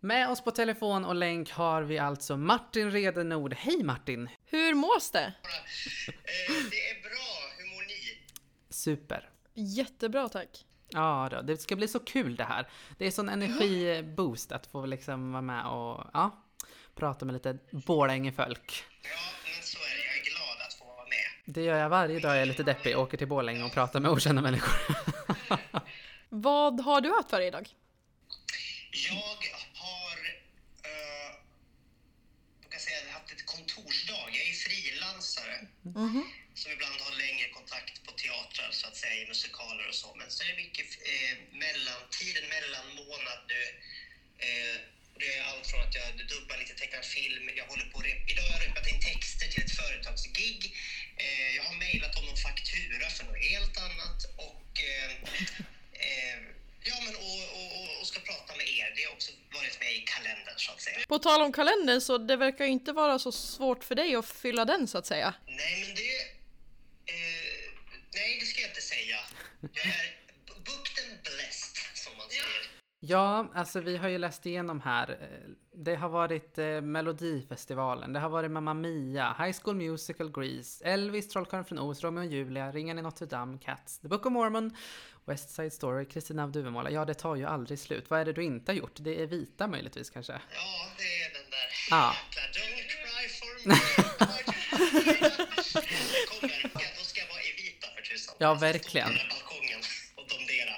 Med oss på telefon och länk har vi alltså Martin Redenord. Hej Martin! Hur mås det? Eh, det är bra, hur mår ni? Super! Jättebra tack. Ja, då, det ska bli så kul det här. Det är sån energiboost att få liksom vara med och ja, prata med lite Borlängefolk. Ja, men så är det. Jag är glad att få vara med. Det gör jag varje dag jag är lite deppig, åker till Borlänge och pratar med okända människor. Vad har du haft för dig idag? Jag har, uh, jag kan säga, haft ett kontorsdag. Jag är frilansare som ibland har längre kontakt på teatrar så att säga, i musikaler och så. Men så är det mycket eh, mellantiden, mellanmånad nu. Eh, det är allt från att jag dubbar lite tecknad film, jag håller på rep- Idag har jag repat in texter till ett företagsgig. Eh, jag har mejlat om någon faktura för något helt annat och eh, eh, Ja, men och ska prata med er. Det har också varit med i kalendern så att säga. På tal om kalendern så det verkar ju inte vara så svårt för dig att fylla den så att säga. Nej, men det... Eh, nej, det ska jag inte säga. Jag är booked and blessed, som man säger. Ja, alltså vi har ju läst igenom här. eh, Det har varit eh, Melodifestivalen, det har varit Mamma Mia, High School Musical, Grease, Elvis, Trollkarlen från Oz, Romeo och Julia, Ringen i Notre Dame, Cats, The Book of Mormon, West Side Story, Kristina av Duvemåla. Ja, det tar ju aldrig slut. Vad är det du inte har gjort? Det är vita möjligtvis kanske? Ja, det är den där Ja. jäkla Don't cry for me. Kommer, ja, då ska jag vara i vita för tusan. Ja, verkligen.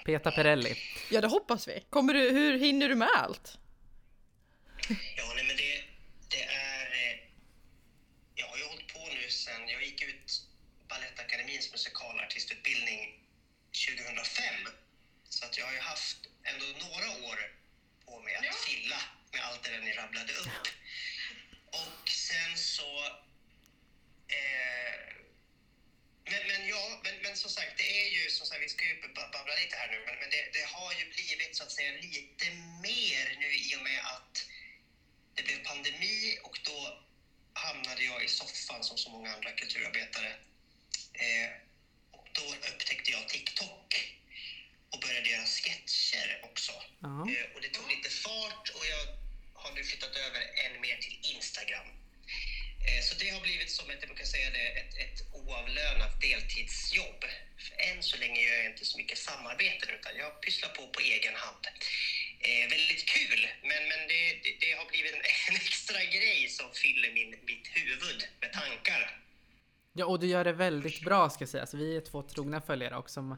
Peta Perelli. Ja, det hoppas vi. Kommer du, hur hinner du med allt? Ja, nej, men det, det är... eh, Jag har ju hållit på nu sen... Jag gick ut Balettakademins musikalartistutbildning 2005. Så att jag har ju haft ändå några år på mig att fylla med allt det där ni rabblade upp. Och sen så... Eh, men, men ja, men, men som sagt, det är ju som sagt, vi ska ju ba- babbla lite här nu, men, men det, det har ju blivit så att säga lite mer nu i och med att det blev pandemi och då hamnade jag i soffan som så många andra kulturarbetare. Eh, och då upptäckte jag TikTok och började göra sketcher också. Ja. Eh, och det tog lite fart och jag har nu flyttat över än mer till Instagram. Eh, Så det har blivit som ett, jag brukar säga det, ett, ett oavlönat deltidsjobb. För än så länge gör jag inte så mycket samarbeten utan jag pysslar på på egen hand. Eh, väldigt kul, men, men det, det, det har blivit en, en extra grej som fyller min, mitt huvud med tankar. Ja, och du gör det väldigt bra ska sägas. Vi är två trogna följare och som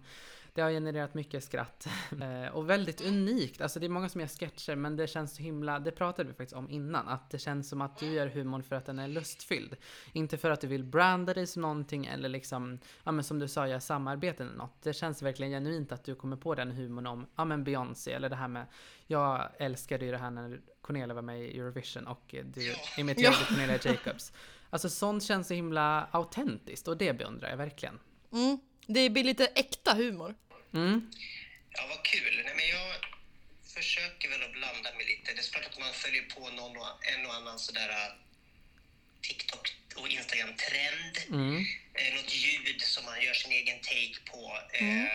det har genererat mycket skratt. Eh, och väldigt unikt. Alltså det är många som gör sketcher men det känns så himla, det pratade vi faktiskt om innan, att det känns som att du gör humorn för att den är lustfylld. Inte för att du vill branda dig som någonting eller liksom, ja men som du sa, göra samarbeten eller något. Det känns verkligen genuint att du kommer på den humorn om, ja men Beyoncé eller det här med, jag älskade ju det här när Cornelia var med i Eurovision och eh, du imiterade Ja. Cornelia Jacobs. Alltså sånt känns så himla autentiskt och det beundrar jag verkligen. Mm. Det blir lite äkta humor. Mm. Ja, vad kul. Nej, men jag försöker väl att blanda mig lite. Det är klart att man följer på någon och, en och annan sådär äh, TikTok och Instagram-trend. Mm. Eh, något ljud som man gör sin egen take på. Eh,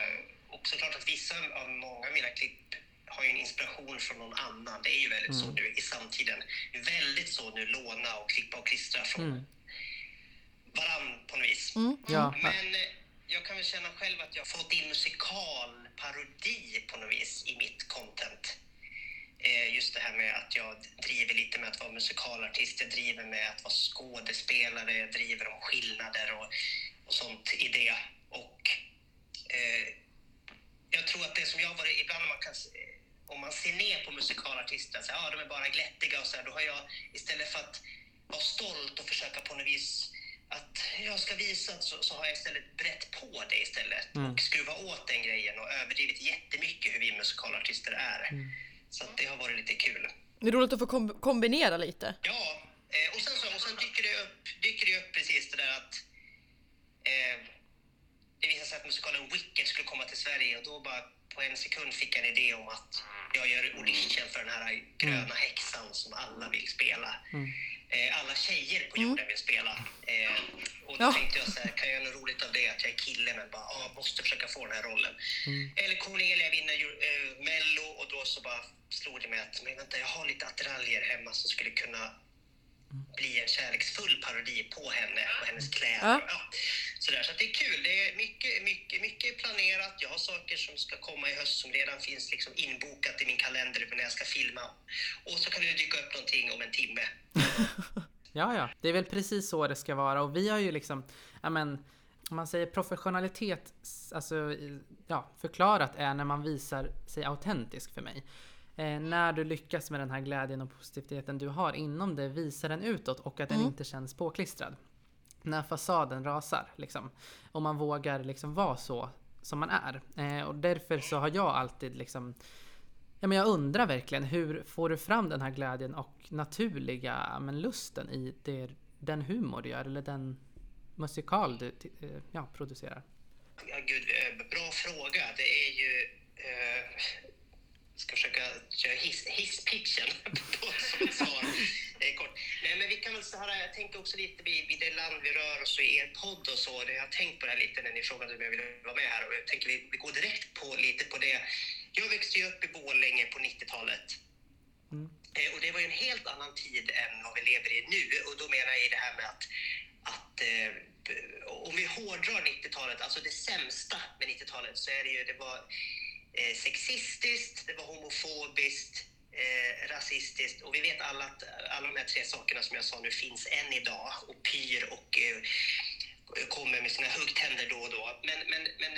och såklart att vissa av många av mina klipp har ju en inspiration från någon annan. Det är ju väldigt så nu i samtiden. Väldigt så nu låna och klippa och klistra från Mm. varann på något vis. Ja, Men eh, jag kan väl känna själv att jag har fått in musikalparodi på något vis i mitt content. Eh, just det här med att jag driver lite med att vara musikalartist, jag driver med att vara skådespelare, jag driver om skillnader och, och sånt i det. Och eh, jag tror att det som jag har varit, ibland när man kan, om man ser ner på musikalartister, så, här, ja de är bara glättiga och så här, då har jag istället för att vara stolt och försöka på något vis att jag ska visa så, så har jag istället brett på det istället och skruva åt den grejen och överdrivit jättemycket hur vi musikalartister är. Så att det har varit lite kul. Det är roligt att få kom- kombinera lite. Ja, eh, och sen, så, och sen dyker, det upp, dyker det upp precis det där att eh, det visade sig att musikalen Wicked skulle komma till Sverige och då bara på en sekund fick jag en idé om att jag gör audition för den här gröna häxan som alla vill spela. Eh, alla tjejer på jorden vill spela. Eh, och då Ja. tänkte jag så här, kan jag göra något roligt av det att jag är kille men bara ah, måste försöka få den här rollen. Eller Cornelia vinner eh, Mello och då så bara slår slog det mig att men vänta, jag har lite attiraljer hemma som skulle kunna bli en kärleksfull parodi på henne och hennes kläder. Ja. Ja. Sådär. Så det är kul. Det är mycket, mycket, mycket planerat. Jag har saker som ska komma i höst som redan finns liksom inbokat i min kalender när jag ska filma. Och så kan det dyka upp någonting om en timme. Ja, ja, det är väl precis så det ska vara och vi har ju liksom, ja men, om man säger professionalitet, alltså, ja, förklarat är när man visar sig autentisk för mig. Eh, när du lyckas med den här glädjen och positiviteten du har inom det, visar den utåt och att den inte känns påklistrad. När fasaden rasar, liksom. Och man vågar liksom vara så som man är. Eh, och därför så har jag alltid liksom Ja, men jag undrar verkligen hur får du fram den här glädjen och naturliga men lusten i det, den humor du gör eller den musikal du eh, ja, producerar? Ja, gud, eh, bra fråga. Det är ju... Eh, ska försöka köra hiss, hisspitchen på svar. Är kort. Nej, men vi kan väl så här, jag tänker också lite vid, vid det land vi rör oss i er podd och så. Det, jag har tänkt på det här lite när ni frågade om jag ville vara med här och jag tänker vi, vi går direkt på lite på det. Jag växte ju upp i Borlänge på 90-talet. Mm. Eh, Och det var ju en helt annan tid än vad vi lever i nu. Och då menar jag i det här med att, att eh, om vi hårdrar 90-talet, alltså det sämsta med 90-talet så är det ju, det var eh, sexistiskt, det var homofobiskt, eh, rasistiskt och vi vet alla att alla de här tre sakerna som jag sa nu finns än idag och pyr och eh, kommer med sina huggtänder då och då. Men, men, men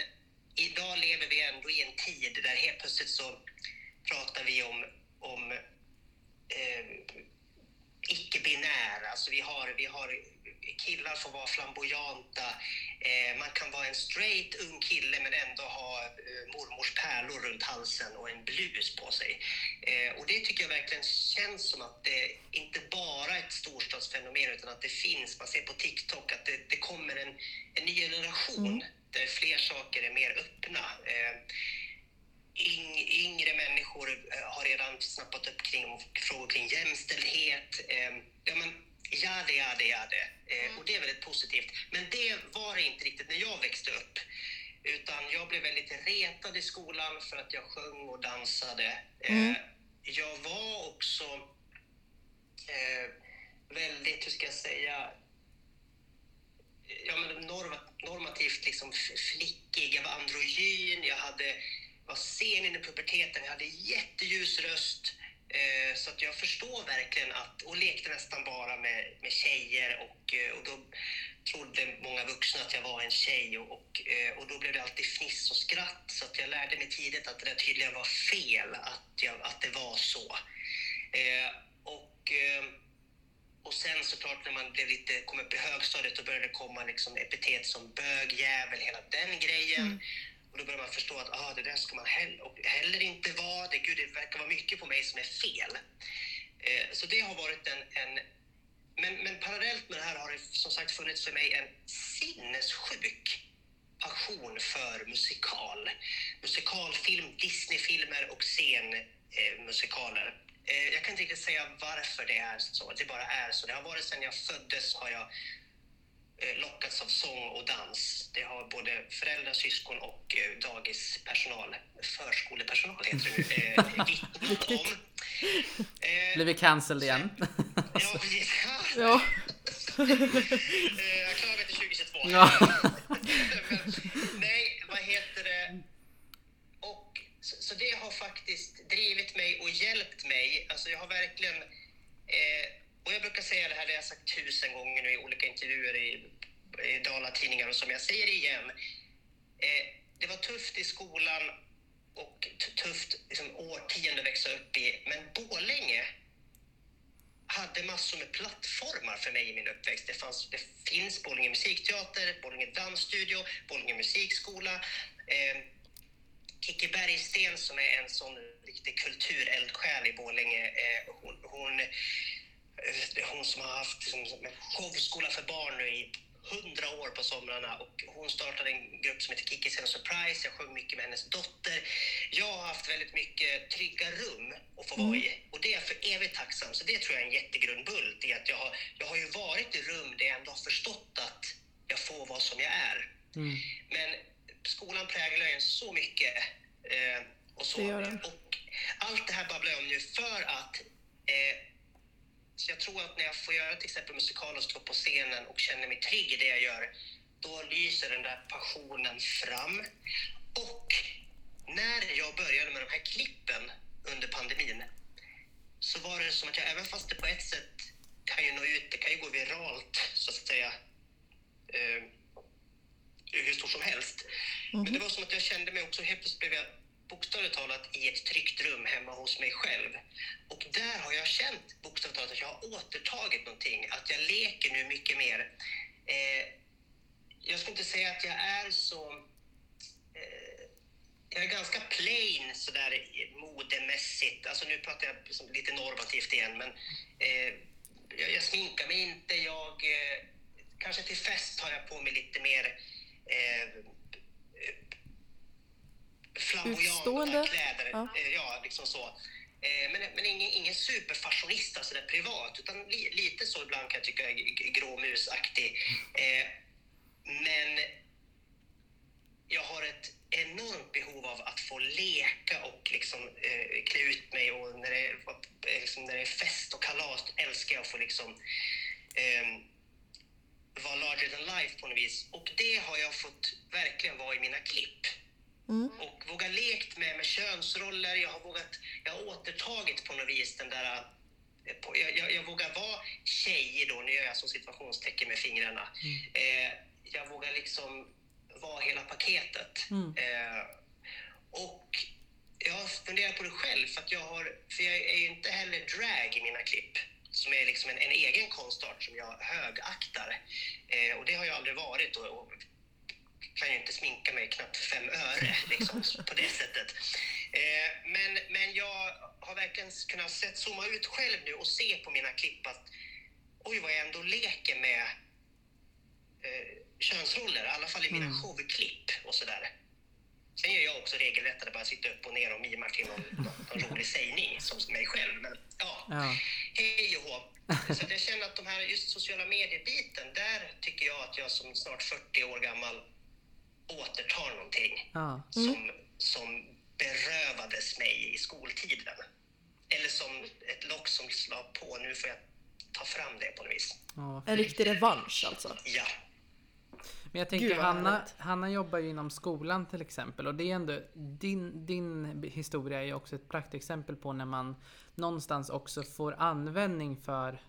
idag lever vi ändå i en tid där helt plötsligt så pratar vi om, om eh, icke-binär. Alltså vi har, vi har killar får vara flamboyanta. Eh, man kan vara en straight ung kille men ändå ha eh, mormors pärlor runt halsen och en blus på sig. Eh, och det tycker jag verkligen känns som att det inte bara är ett storstadsfenomen utan att det finns. Man ser på TikTok att det, det kommer en, en ny generation där fler saker är mer öppna. Eh, yng, yngre människor eh, har redan snappat upp kring frågor kring jämställdhet. Eh, ja, men, jade, jade, jade. Eh, och det är väldigt positivt. Men det var det inte riktigt när jag växte upp. Utan jag blev väldigt retad i skolan för att jag sjöng och dansade. Eh, jag var också eh, väldigt, hur ska jag säga, ja, men norma, normativt liksom flickig. Jag var androgyn, jag hade, var sen in i puberteten, jag hade jätteljus röst. Eh, så att jag förstår verkligen att, och lekte nästan bara med, med tjejer och, eh, och då trodde många vuxna att jag var en tjej och, och, eh, och då blev det alltid fniss och skratt. Så att jag lärde mig tidigt att det där tydligen var fel, att, jag, att det var så. Eh, och... Eh, och sen såklart när man blev lite, kom upp i högstadiet då började det komma liksom epitet som bög, jävel, hela den grejen. Mm då börjar man förstå att ah, det där ska man heller, och heller inte vara. Det, gud, det verkar vara mycket på mig som är fel. Eh, så det har varit en... en men, men parallellt med det här har det som sagt funnits för mig en sinnessjuk passion för musikal. Musikalfilm, Disneyfilmer och scenmusikaler. Eh. Eh, jag kan inte riktigt säga varför det är så. Det bara är så. Det har varit sedan jag föddes har jag lockats av sång och dans. Det har både föräldrar, syskon och eh, dagispersonal, förskolepersonal heter det nu, eh, vittnat om. Eh, Blir vi cancelled igen? ja, precis. Ja. Eh, jag klarar mig till 2022. Ja. Nej, vad heter det? Och, så, så det har faktiskt drivit mig och hjälpt mig. Alltså jag har verkligen... Eh, och jag brukar säga det här, det har jag sagt tusen gånger nu i olika intervjuer i, i Dalatidningar och som jag säger det igen. Eh, det var tufft i skolan och tufft liksom, årtionde att växa upp i. Men Borlänge hade massor med plattformar för mig i min uppväxt. Det, fanns, det finns Borlänge musikteater, Borlänge dansstudio, Borlänge musikskola. Eh, Kikki Bergsten som är en sån riktig kultureldsjäl i Borlänge. Eh, hon, hon, hon som har haft liksom, showskola för barn nu i hundra år på somrarna och hon startade en grupp som heter Kikki Sen Surprise. Jag sjöng mycket med hennes dotter. Jag har haft väldigt mycket trygga rum att få vara i och det är jag för evigt tacksam. Så det tror jag är en jättegrundbult i att jag har, jag har ju varit i rum där jag ändå har förstått att jag får vara som jag är. Mm. Men skolan präglar en så mycket. Eh, och så. Det gör den. Och, allt det här babblar jag om nu för att eh, så jag tror att när jag får göra till exempel musikal och stå på scenen och känner mig trygg i det jag gör, då lyser den där passionen fram. Och när jag började med de här klippen under pandemin så var det som att jag, även fast det på ett sätt kan ju nå ut, det kan ju gå viralt så att säga, eh, hur stort som helst. Men det var som att jag kände mig också, helt plötsligt blev jag bokstavligt talat i ett tryggt rum hemma hos mig själv. Och där har jag känt bokstavligt talat att jag har återtagit någonting, att jag leker nu mycket mer. Eh, jag ska inte säga att jag är så... Eh, jag är ganska plain sådär modemässigt. Alltså nu pratar jag liksom lite normativt igen, men eh, jag, jag sminkar mig inte. Jag, eh, kanske till fest har jag på mig lite mer eh, flamboyanta kläder. Ja. Ja, ja liksom så. Eh, men men ingen, ingen superfashionista sådär privat, utan li, lite så ibland kan jag tycka gråmusaktig. Eh, men jag har ett enormt behov av att få leka och liksom, eh, klä ut mig. Och när det, är, eh, liksom, när det är fest och kalas älskar jag att få liksom, eh, vara larger than life på något vis. Och det har jag fått verkligen vara i mina klipp. Och vågat lekt med, med könsroller. Jag har vågat, jag har återtagit på något vis den där eh, på, jag, jag, jag vågar vara tjejer då, nu gör jag som situationstecken med fingrarna. Eh, jag vågar liksom vara hela paketet. Eh, och jag har funderat på det själv, för, jag, har, för jag är ju inte heller drag i mina klipp som är liksom en, en egen konstart som jag högaktar. Eh, och det har jag aldrig varit och, och kan ju inte sminka mig knappt fem öre liksom, på det sättet. Eh, men, men jag har verkligen kunnat sett, zooma ut själv nu och se på mina klipp att oj vad jag ändå leker med eh, könsroller, i alla fall i mina showklipp och sådär. Sen gör jag också regelrättare, bara sitter upp och ner och mimar till någon, någon, rolig sägning som mig själv. Men ja, Ja. hej och hå. Så att jag känner att de här, just sociala medier-biten, där tycker jag att jag som snart 40 år gammal återtar någonting Ja. som, som berövades mig i skoltiden. Eller som ett lock som slår på, nu får jag ta fram det på något vis. Ja, En riktig revansch alltså. Ja, Men jag tänker Gud, Hanna. Hanna jobbar ju inom skolan till exempel och det är ändå din, din historia är ju också ett praktexempel på när man någonstans också får användning för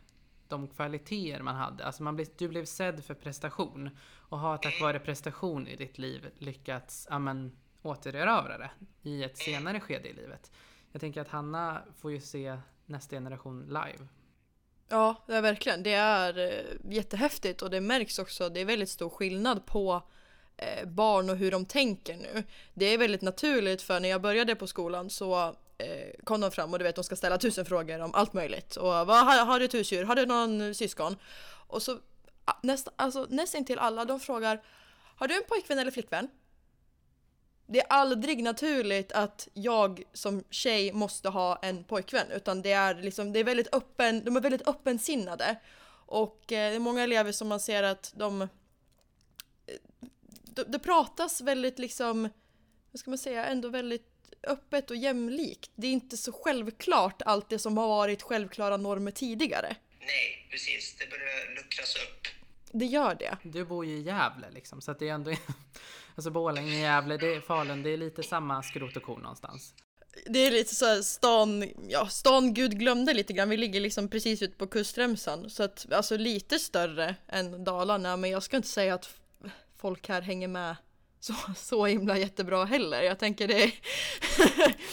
de kvaliteter man hade. Alltså man blev, du blev sedd för prestation och har tack vare prestation i ditt liv lyckats amen, återerövra det i ett senare skede i livet. Jag tänker att Hanna får ju se nästa generation live. Ja, det är verkligen. Det är eh, jättehäftigt och det märks också. Det är väldigt stor skillnad på eh, barn och hur de tänker nu. Det är väldigt naturligt för när jag började på skolan så eh, kom de fram och du vet de ska ställa tusen frågor om allt möjligt. Och vad har, har du ett husdjur? Har du någon syskon? Och så Näst alltså, nästan till alla de frågar Har du en pojkvän eller flickvän? Det är aldrig naturligt att jag som tjej måste ha en pojkvän utan det är liksom, det är väldigt öppen, de är väldigt öppensinnade. Och eh, det är många elever som man ser att de, eh, det, de pratas väldigt liksom, vad ska man säga, ändå väldigt öppet och jämlikt. Det är inte så självklart allt det som har varit självklara normer tidigare. nej, precis. Det börjar luckras upp. Det gör det. Du bor ju i Gävle liksom, så att det är ändå... Alltså Borlänge, Gävle, det är Falun, det är lite samma skrot och korn någonstans. Det är lite så här stan, ja stan Gud glömde lite grann. Vi ligger liksom precis ute på kustremsan. Så att alltså lite större än Dalarna. Men jag ska inte säga att folk här hänger med så, så himla jättebra heller. Jag tänker det är...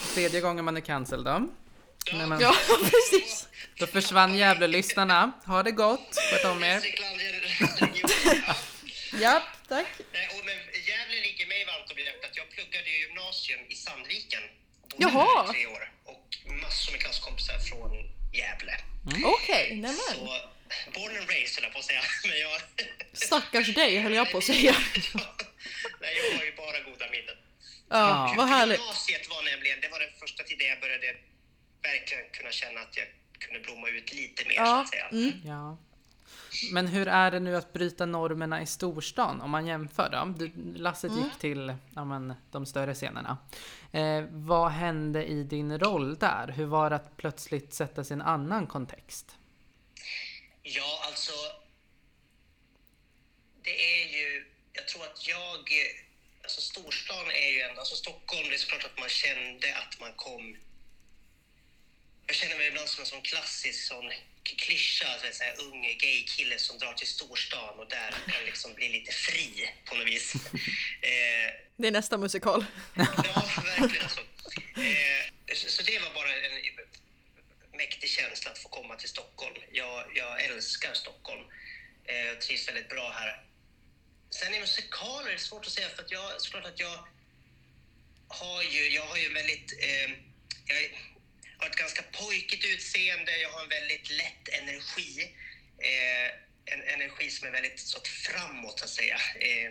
Tredje gången man är cancel då. Nej, men, Ja, precis. Då försvann Gävle-lyssnarna. Ha det gott, sköt om er. Ja. Tack. Nej, och men Gävle ligger mig varmt om hjärtat. Jag pluggade i gymnasium i Sandviken. Jaha. i tre år. Och massor med klasskompisar från Gävle. Okej, nämen. Så, born and raised höll jag på att säga. Men jag... Stackars dig höll jag på att säga. Nej, jag har ju bara goda minnen. Ja, vad härligt. Gymnasiet var nämligen, det var den första tiden jag började verkligen kunna känna att jag kunde blomma ut lite mer så Ja, att säga. mm. Ja. Men hur är det nu att bryta normerna i storstan om man jämför då? Du, Lasset Mm. gick till ja, men, de större scenerna. Eh, vad hände i din roll där? Hur var det att plötsligt sätta sig i en annan kontext? Ja, alltså. Det är ju, jag tror att jag, alltså storstan är ju ändå, alltså Stockholm, det är såklart att man kände att man kom. Jag känner mig ibland som en sån klassisk sån klyscha, så att säga, ung gay kille som drar till storstan och där kan liksom bli lite fri på något vis. Eh, Det är nästa musikal. Ja, verkligen så. Eh, så. Så det var bara en mäktig känsla att få komma till Stockholm. Jag, jag älskar Stockholm. Eh, Jag trivs väldigt bra här. Sen i musikaler är det svårt att säga för att jag, såklart att jag har ju, jag har ju väldigt, eh, jag har ett ganska pojkigt utseende, jag har en väldigt lätt energi. Eh, en energi som är väldigt så att framåt så att säga. Eh,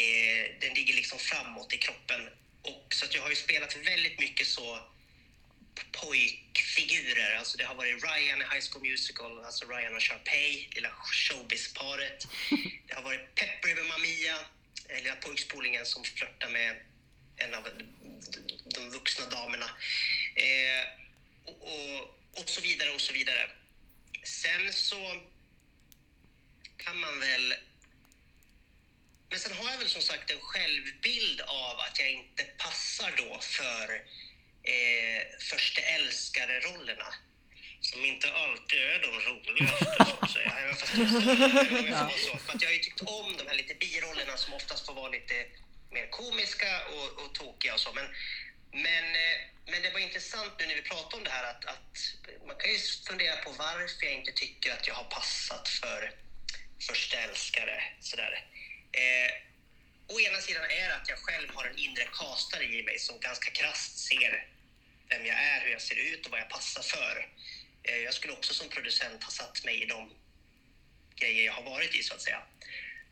eh, den ligger liksom framåt i kroppen. Och, så att jag har ju spelat väldigt mycket så pojkfigurer. Alltså det har varit Ryan i High School Musical, alltså Ryan och Sharpay, lilla showbiz-paret. Det har varit Pepper över Mamia, eh, lilla pojkspolingen som flörtar med en av de vuxna damerna. Eh, och, och, och så vidare och så vidare. Sen så kan man väl men sen har jag väl som sagt en självbild av att jag inte passar då för eh, första älskare-rollerna. Som inte alltid är de roligaste, så att säga. Även fast så. För att jag har ju tyckt om de här lite birollerna som oftast får vara lite mer komiska och, och tokiga och så. Men, men, eh, men det var intressant nu när vi pratade om det här att, att man kan ju fundera på varför jag inte tycker att jag har passat för första älskare. Sådär. Eh, å ena sidan är det att jag själv har en inre kastare i mig som ganska krasst ser vem jag är, hur jag ser ut och vad jag passar för. Eh, jag skulle också som producent ha satt mig i de grejer jag har varit i så att säga.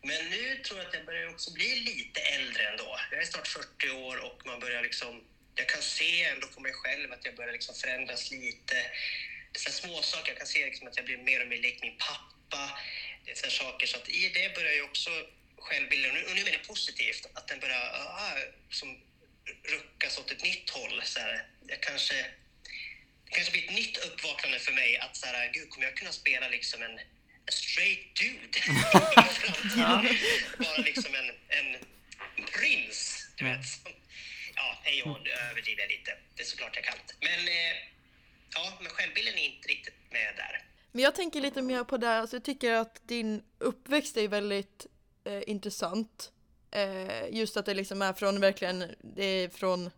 Men nu tror jag att jag börjar också bli lite äldre ändå. Jag är snart 40 år och man börjar liksom, jag kan se ändå på mig själv att jag börjar liksom förändras lite. Det är så här små saker. jag kan se liksom att jag blir mer och mer lik min pappa. Det är saker så att i det börjar ju också självbilden, och nu, menar jag positivt, att den börjar ah, som ruckas åt ett nytt håll. Så här, jag kanske, det kanske blir ett nytt uppvaknande för mig att så här, gud, kommer jag kunna spela liksom en, en straight dude i framtiden? Bara liksom en, en prins, du vet. Som, ja, och nu överdriver jag lite. Det är såklart jag kan. Men, eh, ja, men självbilden är inte riktigt med där. Men jag tänker lite mer på det, alltså jag tycker att din uppväxt är väldigt eh, intressant. Eh, just att det liksom är från verkligen, det är från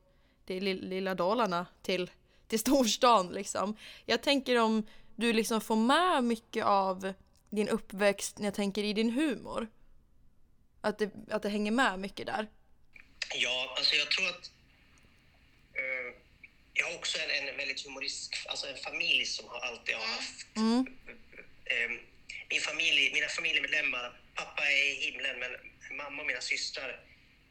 det lilla Dalarna till, till storstan liksom. Jag tänker om du liksom får med mycket av din uppväxt när jag tänker i din humor. Att det, att det hänger med mycket där. Ja, alltså jag tror att... Eh, jag har också en, en väldigt humoristisk... Alltså en familj som har alltid har haft... Eh, min familj, mina familjemedlemmar, pappa är i himlen men mamma och mina systrar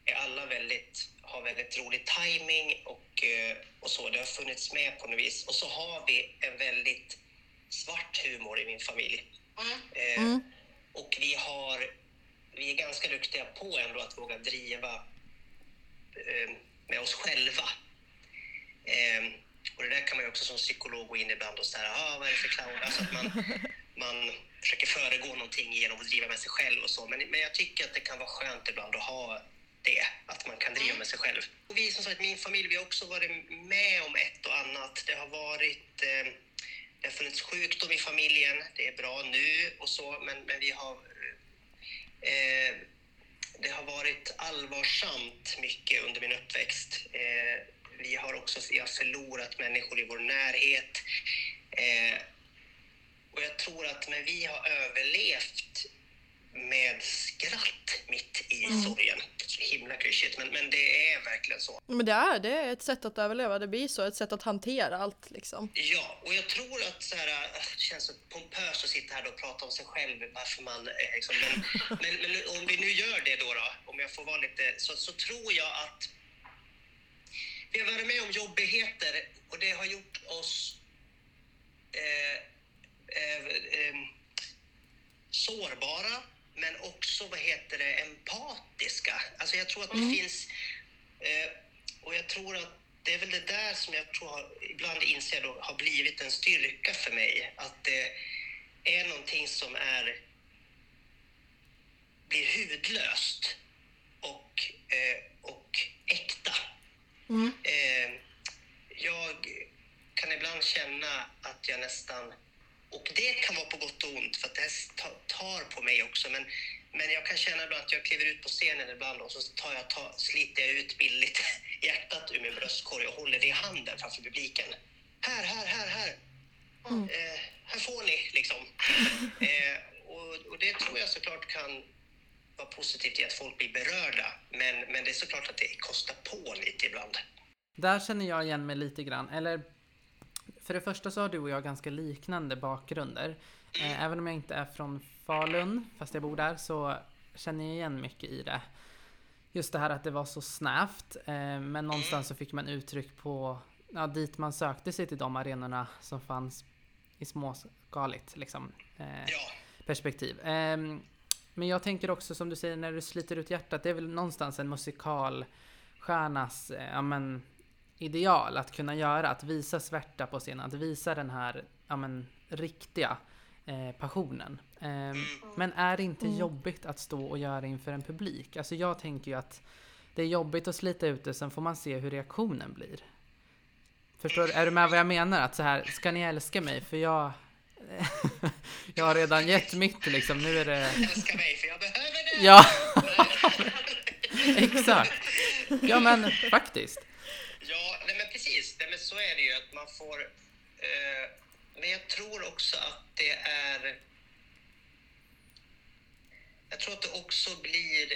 är alla väldigt, har väldigt rolig timing och, eh, och så. Det har funnits med på något vis. Och så har vi en väldigt svart humor i min familj. Eh, Och vi har... Vi är ganska duktiga på ändå att våga driva med oss själva. Eh, och det där kan man ju också som psykolog gå in ibland och säga, ah, vad är det för clown? Alltså att man, man försöker föregå någonting genom att driva med sig själv och så. Men, men jag tycker att det kan vara skönt ibland att ha det, att man kan driva med sig själv. Och vi som sagt, min familj, vi har också varit med om ett och annat. Det har varit eh, det har funnits sjukdom i familjen, det är bra nu och så, men, men vi har eh, det har varit allvarsamt mycket under min uppväxt. Eh, vi har också vi har förlorat människor i vår närhet. Eh, och jag tror att men vi har överlevt med skratt mitt i sorgen. Så himla klyschigt, men, men det är verkligen så. Men det är, det är ett sätt att överleva, det blir så, ett sätt att hantera allt liksom. Ja, och jag tror att så här, äh, det känns så pompöst att sitta här och prata om sig själv varför man eh, liksom, men, men, men om vi nu gör det då, då om jag får vara lite, så, så tror jag att vi har varit med om jobbigheter och det har gjort oss eh, eh, eh, så, vad heter det, empatiska. Alltså jag tror att det finns, eh, och jag tror att det är väl det där som jag tror har, ibland inser då, har blivit en styrka för mig. Att det är någonting som är, blir hudlöst och, eh, och äkta. Eh, jag kan ibland känna att jag nästan, och det kan vara på gott och ont för att det här ta- tar på mig också, men, men jag kan känna ibland att jag kliver ut på scenen ibland och så tar jag, tar, sliter jag ut billigt hjärtat ur min bröstkorg och håller det i handen framför publiken. Här, här, här, här. Eh, här får ni liksom. Eh, och, och det tror jag såklart kan vara positivt i att folk blir berörda. Men, men det är såklart att det kostar på lite ibland. Där känner jag igen mig lite grann. Eller för det första så har du och jag ganska liknande bakgrunder. Eh, även om jag inte är från Falun, fast jag bor där, så känner jag igen mycket i det. Just det här att det var så snävt, eh, men någonstans så fick man uttryck på ja, dit man sökte sig till de arenorna som fanns i småskaligt liksom, eh, perspektiv. Ehm, men jag tänker också som du säger när du sliter ut hjärtat, det är väl någonstans en musikalstjärnas ja, men, ideal att kunna göra, att visa svärta på scenen, att visa den här ja, men, riktiga eh, passionen. Ehm, men är det inte jobbigt att stå och göra inför en publik? Alltså jag tänker ju att det är jobbigt att slita ut det, sen får man se hur reaktionen blir. Förstår du? Är du med vad jag menar? Att så här, ska ni älska mig? För jag... jag har redan gett mitt liksom, nu är det... älska mig för jag behöver det! Ja! Exakt! Ja men faktiskt. Ja, nej men precis. Nej, men så är det ju att man får... Eh, men jag tror också att det är... Jag tror att det också blir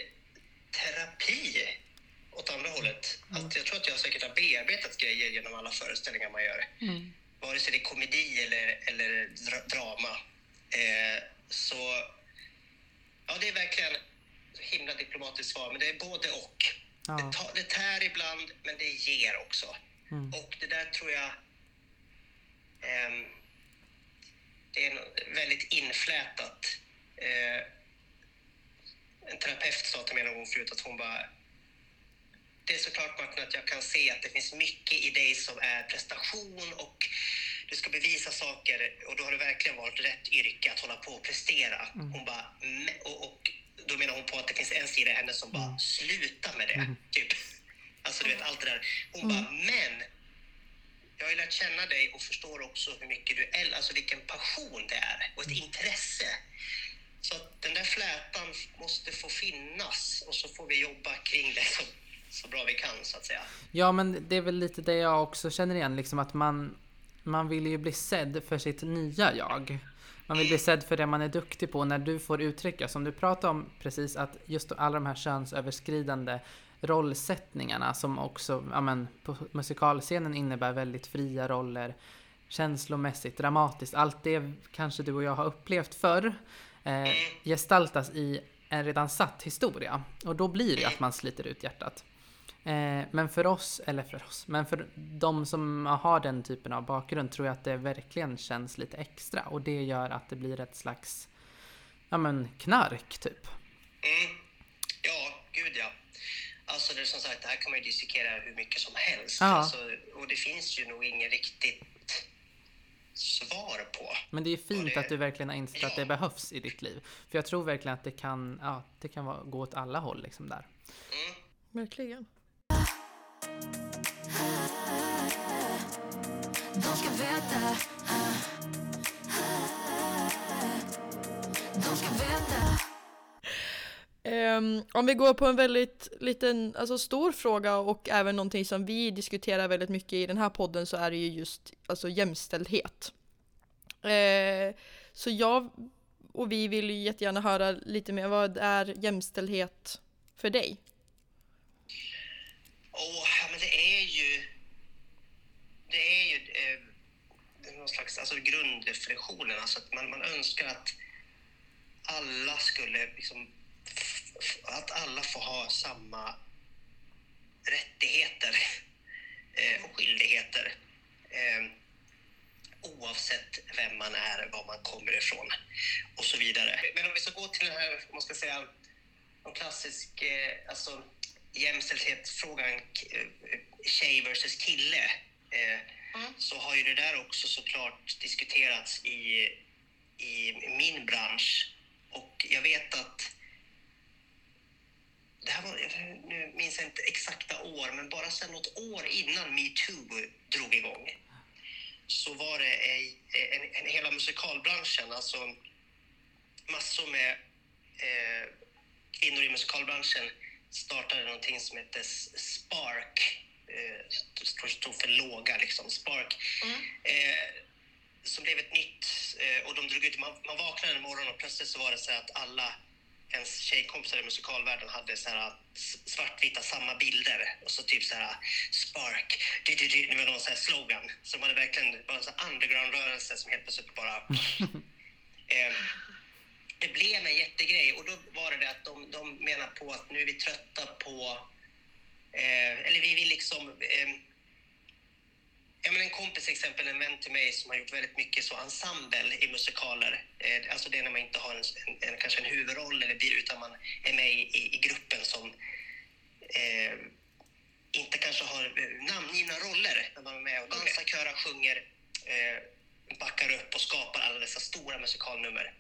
terapi åt andra hållet. Att jag tror att jag säkert har bearbetat grejer genom alla föreställningar man gör. Vare sig det är komedi eller, eller dra- drama. Eh, så ja, det är verkligen himla diplomatiskt svar, men det är både och. Ja. Det, tar, det tär ibland, men det ger också. Mm. Och det där tror jag... ehm, det är väldigt inflätat. Eh, en terapeut sa till mig någon gång förut att hon bara... Det är såklart Martin att jag kan se att det finns mycket i dig som är prestation och du ska bevisa saker och då har det verkligen varit rätt yrke att hålla på och prestera. Hon bara, och, och då menar hon på att det finns en sida i henne som bara, sluta med det. Typ. Alltså du vet allt det där. Hon bara, men jag har ju lärt känna dig och förstår också hur mycket du älskar, alltså vilken passion det är och ett intresse. Så att den där flätan måste få finnas och så får vi jobba kring det så, så bra vi kan så att säga. Ja men det är väl lite det jag också känner igen, liksom att man, man vill ju bli sedd för sitt nya jag. Man vill bli sedd för det man är duktig på. När du får uttrycka, som du pratade om precis, att just alla de här könsöverskridande rollsättningarna som också ja, men, på musikalscenen innebär väldigt fria roller känslomässigt, dramatiskt. Allt det kanske du och jag har upplevt förr eh, gestaltas i en redan satt historia. Och då blir det att man sliter ut hjärtat. Eh, men för oss, eller för oss, men för de som har den typen av bakgrund tror jag att det verkligen känns lite extra. Och det gör att det blir ett slags, ja men knark typ. Mm. Ja, gud ja. Alltså det är som sagt, det här kan man ju dissekera hur mycket som helst. Ja. Alltså, och det finns ju nog inget riktigt svar på. Men det är fint det- att du verkligen har insett att det Ja. behövs i ditt liv. För jag tror verkligen att det kan, ja, det kan vara, gå åt alla håll liksom där. Mm. Verkligen. De ska veta De ska veta Um, om vi går på en väldigt liten, alltså stor fråga och även någonting som vi diskuterar väldigt mycket i den här podden så är det ju just alltså jämställdhet. Uh, så jag och vi vill ju jättegärna höra lite mer, vad är jämställdhet för dig? Åh, ja, men det är ju... Det är ju eh, någon slags alltså, grundreflektionen. Alltså att man, man önskar att alla skulle liksom... Att alla får ha samma rättigheter eh, och skyldigheter. Eh, oavsett vem man är, var man kommer ifrån och så vidare. Men om vi ska gå till den här, man ska säga, någon klassisk eh, alltså, jämställdhetsfrågan tjej versus kille eh, så har ju det där också såklart diskuterats i, i min bransch. Och jag vet att det här var, nu minns jag inte exakta år, men bara sedan något år innan metoo drog igång så var det en, en, en, hela musikalbranschen, alltså massor med eh, kvinnor i musikalbranschen startade någonting som hette Spark. Eh, står för låga, liksom. Spark. Eh, som blev ett nytt... Eh, och de drog ut, man, man vaknade en morgon och plötsligt så var det så att alla ens tjejkompisar i musikalvärlden hade så här svartvita samma bilder och så typ så här Spark, du, du, du, det var någon så här slogan. Så de hade verkligen var en underground-rörelse som helt plötsligt bara eh, det blev en jättegrej och då var det det att de, de menar på att nu är vi trötta på, eh, eller vi vill liksom, eh, ja men en kompis exempel, en vän till mig som har gjort väldigt mycket så ensemble i musikaler, eh, alltså det är när man inte har en, en, kanske en huvudroll eller blir, utan man är med i, i, gruppen som eh, inte kanske har eh, namngivna roller när man är med och dansar, körar, sjunger, eh, backar upp och skapar alla dessa stora musikalnummer.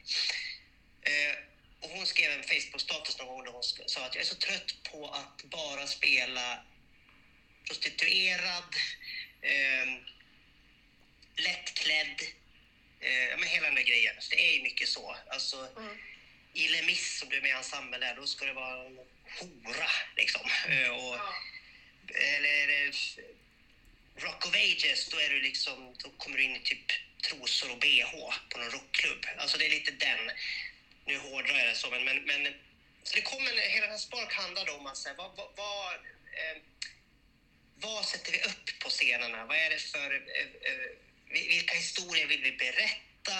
Eh, och hon skrev en Facebook-status någon gång där hon sa att jag är så trött på att bara spela prostituerad, eh, lättklädd, eh, ja, men hela den där grejen. Så det är ju mycket så. Alltså, I Les Mis, som du är med i ensemble där, då ska det vara en hora liksom. Eh, och, Eller är det Rock of Ages, då, är du liksom, då kommer du in i typ trosor och bh på någon rockklubb. Alltså det är lite den. Nu hårdrar jag det så, men... men, men så det kommer, hela den här Spark handlade om att säga, vad, vad, vad, eh, vad sätter vi upp på scenerna? Vad är det för... Eh, eh vilka historier vill vi berätta?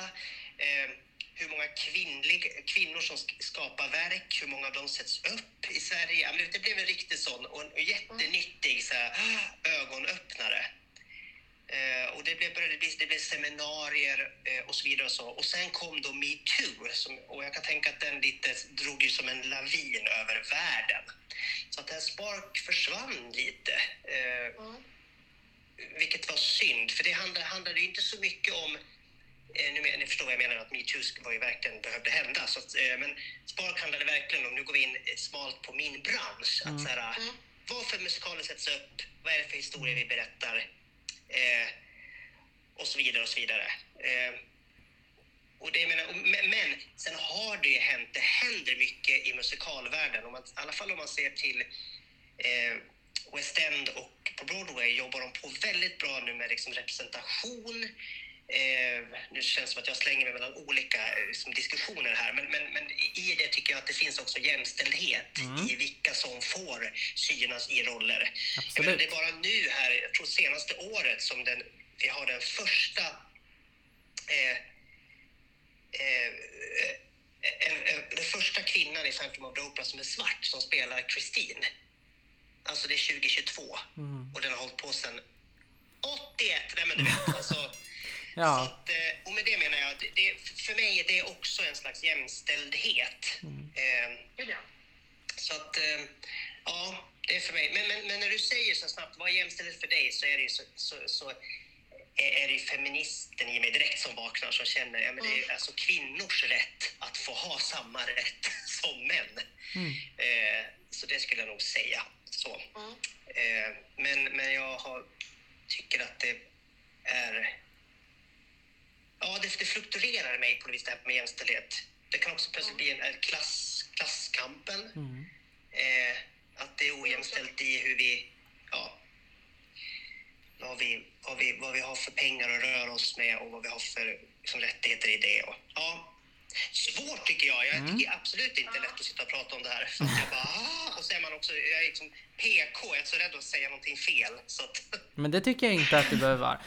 Eh, hur många kvinnlig, kvinnor som skapar verk, hur många av dem sätts upp i Sverige? Det blev en riktig sån och en jättenyttig så här, ah, ögonöppnare. Eh, och det blev, började bli, det blev seminarier eh, och så vidare. Och, så. och sen kom då metoo. Som, och jag kan tänka att den lite drog ju som en lavin över världen. Så att den Spark försvann lite. Eh, Vilket var synd, för det handlade, handlade ju inte så mycket om Eh, nu men, ni förstår vad jag menar, att metoo var ju verkligen behövde hända. Så att, eh, men Spark handlade verkligen om, nu går vi in eh, smalt på min bransch, att så här, vad för musikaler sätts upp, vad är det för historier vi berättar eh, och så vidare och så vidare. Eh, och det, menar, men, men sen har det hänt, det händer mycket i musikalvärlden, om man, i alla fall om man ser till eh, West End och på Broadway jobbar de på väldigt bra nu med liksom representation. Eh, nu känns det som att jag slänger mig mellan olika eh, liksom, diskussioner här, men, men, men i det tycker jag att det finns också jämställdhet i vilka som får synas i roller. Menar, det är bara nu här, jag tror senaste året, som den, vi har den första eh, eh, en, en, den första kvinnan i Phantom of the Opera som är svart som spelar Christine. Alltså det är 2022 och den har hållit på sedan 81. Nej men du vet, alltså. Så Ja, att, eh, och med det menar jag, det, för mig är det också en slags jämställdhet. Eh, så att, eh, ja, det är för mig. Men, men, men när du säger så snabbt, vad är jämställdhet för dig? Så är det ju så, så, så är är det ju feministen i mig direkt som vaknar som känner ja, men det är alltså kvinnors rätt att få ha samma rätt som män. Eh, så det skulle jag nog säga. Så. Eh, men, men jag har, tycker att det är... Ja, det, det fluktuerar mig på något vis det här med jämställdhet. Det kan också plötsligt bli en, en klass, klasskampen. Eh, att det är ojämställt i hur vi, ja, vad vi, vad vi, vad vi har för pengar att röra oss med och vad vi har för liksom, rättigheter i det. Och, ja, svårt tycker jag. Jag tycker absolut inte lätt att sitta och prata om det här. För jag bara, ah, och så är man också, jag är liksom PK, jag är så rädd att säga någonting fel. Så att, men det tycker jag inte att du behöver vara.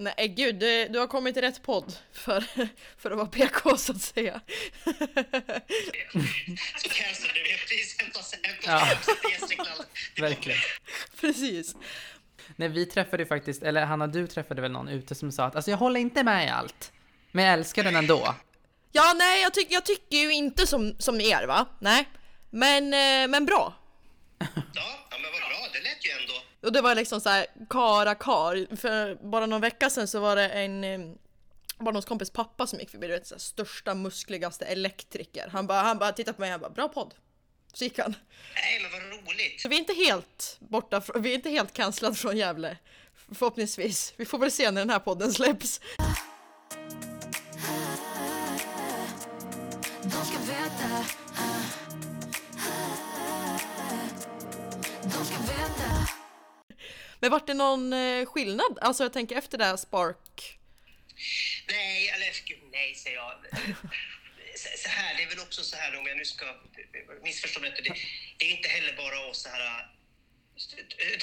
Nej gud, du, du har kommit till rätt podd för, för att vara PK så att säga. Ja. Verkligen. Precis. Nej, vi träffade ju faktiskt, eller Hanna, du träffade väl någon ute som sa att alltså jag håller inte med i allt, men jag älskar den ändå. Ja, nej, jag, tyck, jag tycker ju inte som, som er va? Nej. Men, eh, men bra. Ja, ja men vad bra. Och det var liksom så här kara kar. För bara någon vecka sedan så var det en eh, barndomskompis pappa som gick förbi, du vet så här, största muskligaste elektriker. Han bara, han bara tittade på mig och bara bra podd. Så gick han. Nej, men vad roligt. Så vi är inte helt borta, från, vi är inte helt cancellade från Gävle. Förhoppningsvis. Vi får väl se när den här podden släpps. Men vart det någon eh, skillnad? Alltså jag tänker efter det här Spark. Nej, eller nej säger jag. Så här, det är väl också så här om jag nu ska missförstå mig inte. Det, det är inte heller bara oss så här...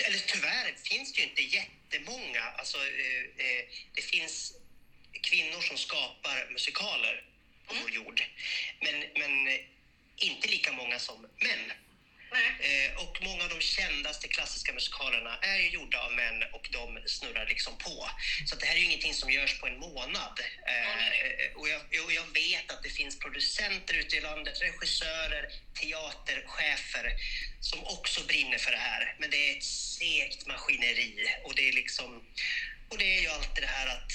Eller tyvärr finns det ju inte jättemånga. Alltså, eh, eh, det finns kvinnor som skapar musikaler på vår jord. Men, men inte lika många som män. Eh, och många av de kändaste klassiska musikalerna är ju gjorda av män och de snurrar liksom på. Så det här är ju ingenting som görs på en månad. Eh, och, jag, och jag vet att det finns producenter ute i landet, regissörer, teaterchefer som också brinner för det här. Men det är ett segt maskineri och det är liksom... Och det är ju alltid det här att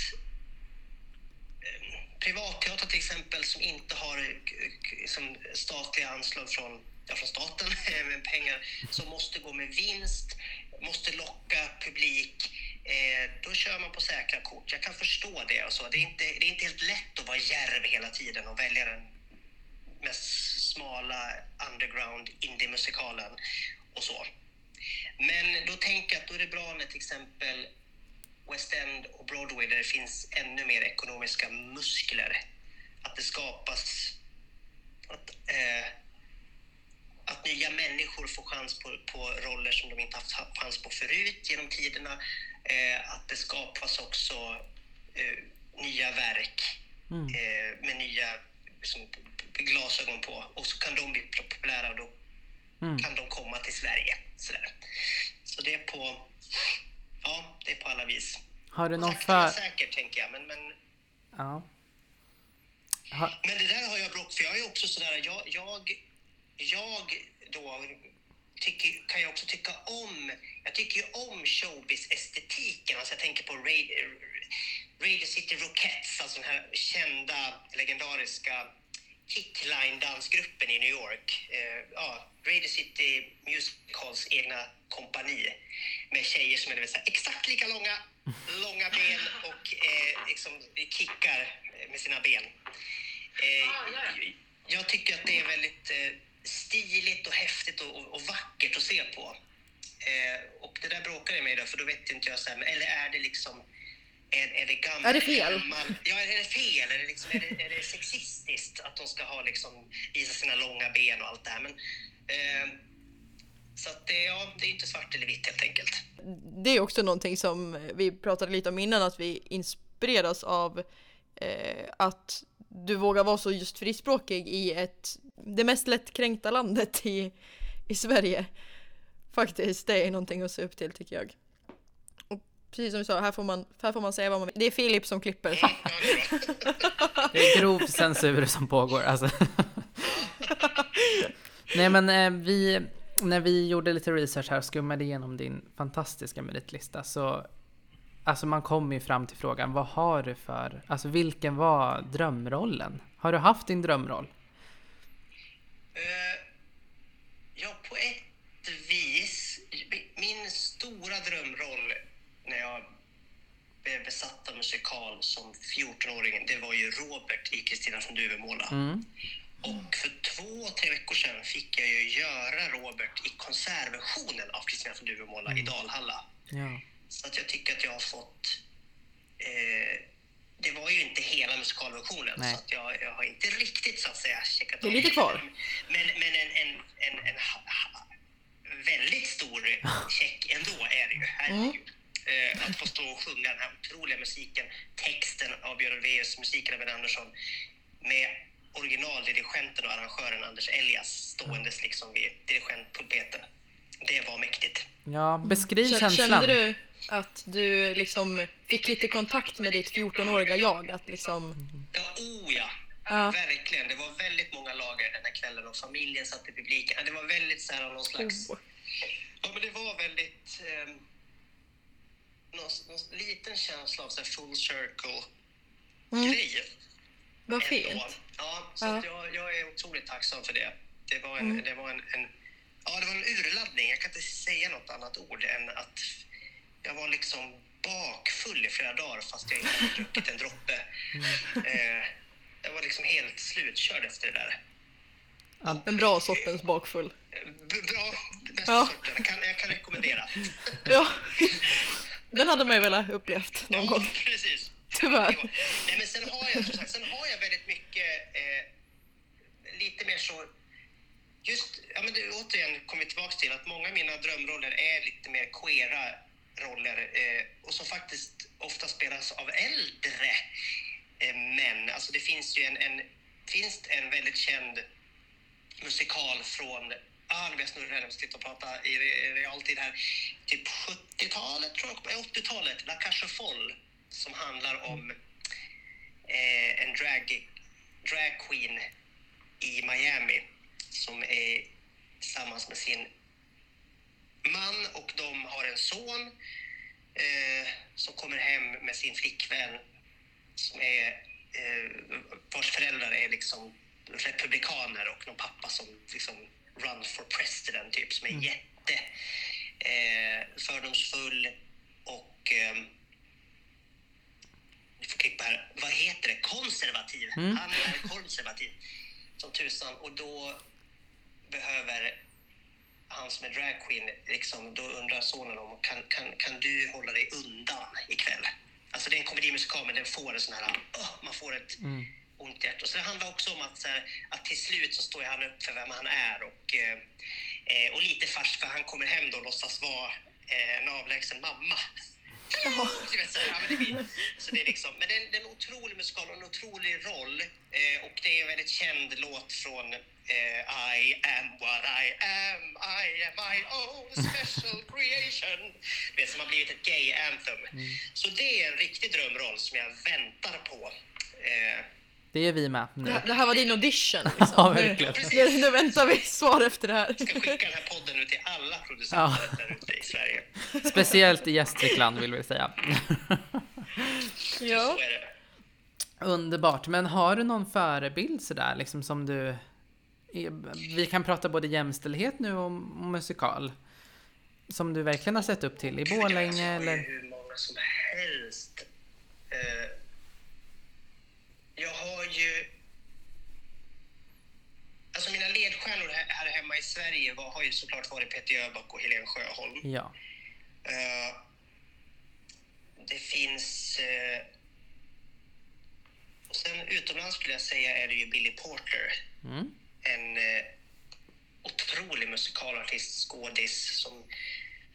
eh, privatteater till exempel som inte har k- som statliga anslag från, från staten eh, med pengar som måste gå med vinst, måste locka publik. Eh, då kör man på säkra kort. Jag kan förstå det. Och så. Det, är inte, det är inte helt lätt att vara djärv hela tiden och välja den mest smala underground indie-musikalen och så. Men då tänker jag att då är det bra när till exempel West End och Broadway där det finns ännu mer ekonomiska muskler. Att det skapas att, eh, att nya människor får chans på, på roller som de inte haft chans på förut genom tiderna. Eh, att det skapas också eh, nya verk eh, med nya liksom, glasögon på och så kan de bli populära och då kan de komma till Sverige. Sådär. Så det är på, ja, det är på alla vis. Har du någon för... säkert tänker jag, men, men Ja. Ha... men det där har jag bråk för jag är också sådär, jag, jag, jag då tycker, kan jag också tycka om, jag tycker ju om showbiz-estetiken. Alltså jag tänker på Radio, Radio City Rockettes, alltså den här kända, legendariska kickline-dansgruppen i New York. Eh, ja, Radio City Music Halls egna kompani med tjejer som är så här, exakt lika långa, långa ben och eh, liksom kickar med sina ben. Eh, jag tycker att det är väldigt eh, stiligt och häftigt och, och, och vackert att se på. Eh, och det där bråkar jag med då, för då vet inte jag så här, eller är det liksom är, är det gammalt? Är det fel? Gammal, ja, är det fel? Är det, liksom, är, det, är det sexistiskt att de ska ha liksom, visa sina långa ben och allt det här? Men, eh, så att det, ja, det är inte svart eller vitt helt enkelt. Det är också någonting som vi pratade lite om innan, att vi inspireras av eh, att du vågar vara så just frispråkig i ett, det mest lättkränkta landet i, i Sverige. Faktiskt, det är någonting att se upp till tycker jag. Och precis som du sa, här får man, här får man säga vad man vill. Det är Filip som klipper. Det är. Det är grov censur som pågår. Alltså. Nej men eh, vi, när vi gjorde lite research här och skummade igenom din fantastiska meritlista så Alltså man kom ju fram till frågan, vad har du för, alltså vilken var drömrollen? Har du haft din drömroll? Eh, ja, på ett vis. Min stora drömroll när jag blev besatt av musikal som 14-åring, det var ju Robert i Kristina från Duvemåla. Mm. Och för två, tre veckor sedan fick jag ju göra Robert i konsertversionen av Kristina från Duvemåla i Dalhalla. Ja. Så att jag tycker att jag har fått... Eh, det var ju inte hela musikalversionen, Nej. så att jag, jag har inte riktigt så att säga checkat Det är lite kvar. Men, men en, en, en, en väldigt stor check ändå är det ju. Herregud. Eh, att få stå och sjunga den här otroliga musiken, texten av Björn Ulvaeus, musiken av Ben Andersson med originaldirigenten och arrangören Anders Elias ståendes liksom vid dirigentpulpeten. Det var mäktigt. Ja, beskriv Kä- känslan. Kände du att du liksom fick lite kontakt med ditt 14-åriga jag? Att liksom, Ja, oh ja. Ja. Verkligen. Det var väldigt många lager den här kvällen och familjen satt i publiken. Det var väldigt så här någon slags... Oh. Ja, men det var väldigt... Eh, någon, någon liten känsla av så full circle-grej. Vad ändå. fint. Ja, så Ja. Jag, jag är otroligt tacksam för det. Det var en, Mm. det var en, en, ja, det var en urladdning. Jag kan inte säga något annat ord än att jag var liksom bakfull i flera dagar fast jag inte hade druckit en droppe. Eh, jag var liksom helt slutkörd efter det där. Den bra sortens bakfull. Bra, bästa Ja. sorten. Jag kan, jag kan rekommendera. Ja. Den hade man ju velat upplevt någon Ja, gång. precis. Tyvärr. Nej, men sen har jag, som sagt, sen har jag väldigt mycket, eh, lite mer så, just, ja men det, återigen kommer vi tillbaka till att många av mina drömroller är lite mer queera roller eh, och som faktiskt ofta spelas av äldre eh, män. Alltså det finns ju en, en, finns en väldigt känd musikal från Ah, nu blir jag snurrig här, jag sitta och prata i realtid här. Typ 70-talet, tror jag, 80-talet, eh, La Cache Folle, som handlar om eh, en drag, drag queen i Miami som är tillsammans med sin man och de har en son eh, som kommer hem med sin flickvän som är, eh, vars föräldrar är liksom republikaner och någon pappa som liksom run for president typ som är jätte eh, fördomsfull och eh, vi får klippa här. Vad heter det? Konservativ. Mm. Han är konservativ som tusan och då behöver han som är dragqueen, liksom, då undrar sonen om kan, kan, kan du hålla dig undan ikväll? Alltså det är en komedimusikal men den får en sån här, åh, man får ett ont hjärta. Så det handlar också om att, här, att till slut så står han upp för vem han är och, eh, eh, och lite fars för han kommer hem då och låtsas vara eh, en avlägsen mamma. Du vet, så, här, ja, men, det blir, så det är liksom, men det är, en, det är en otrolig musikal och en otrolig roll. Eh, och det är en väldigt känd låt från eh, I am what I am, I am my own special creation. Vet, som har blivit ett gay anthem. Så det är en riktig drömroll som jag väntar på. Eh, Det är vi med nu. Det här, det här var din audition liksom. Ja, Nu- verkligen. Nu, nu väntar vi svar efter det här. ska skicka den här podden ut till alla producenter där ute i Sverige. Speciellt i Gästrikland vill vi säga. Ja. Underbart. Men har du någon förebild sådär liksom som du... Vi kan prata både jämställdhet nu och musikal. Som du verkligen har sett upp till i jag Borlänge har ju eller? hur många som helst. Eh, jag har ju... Alltså mina ledstjärnor här, hemma i Sverige var, har ju såklart varit Peter Jöback och Helene Sjöholm. Ja. Eh, det finns... eh, och sen utomlands skulle jag säga är det ju Billy Porter. Mm. En eh, otrolig musikalartist, skådis som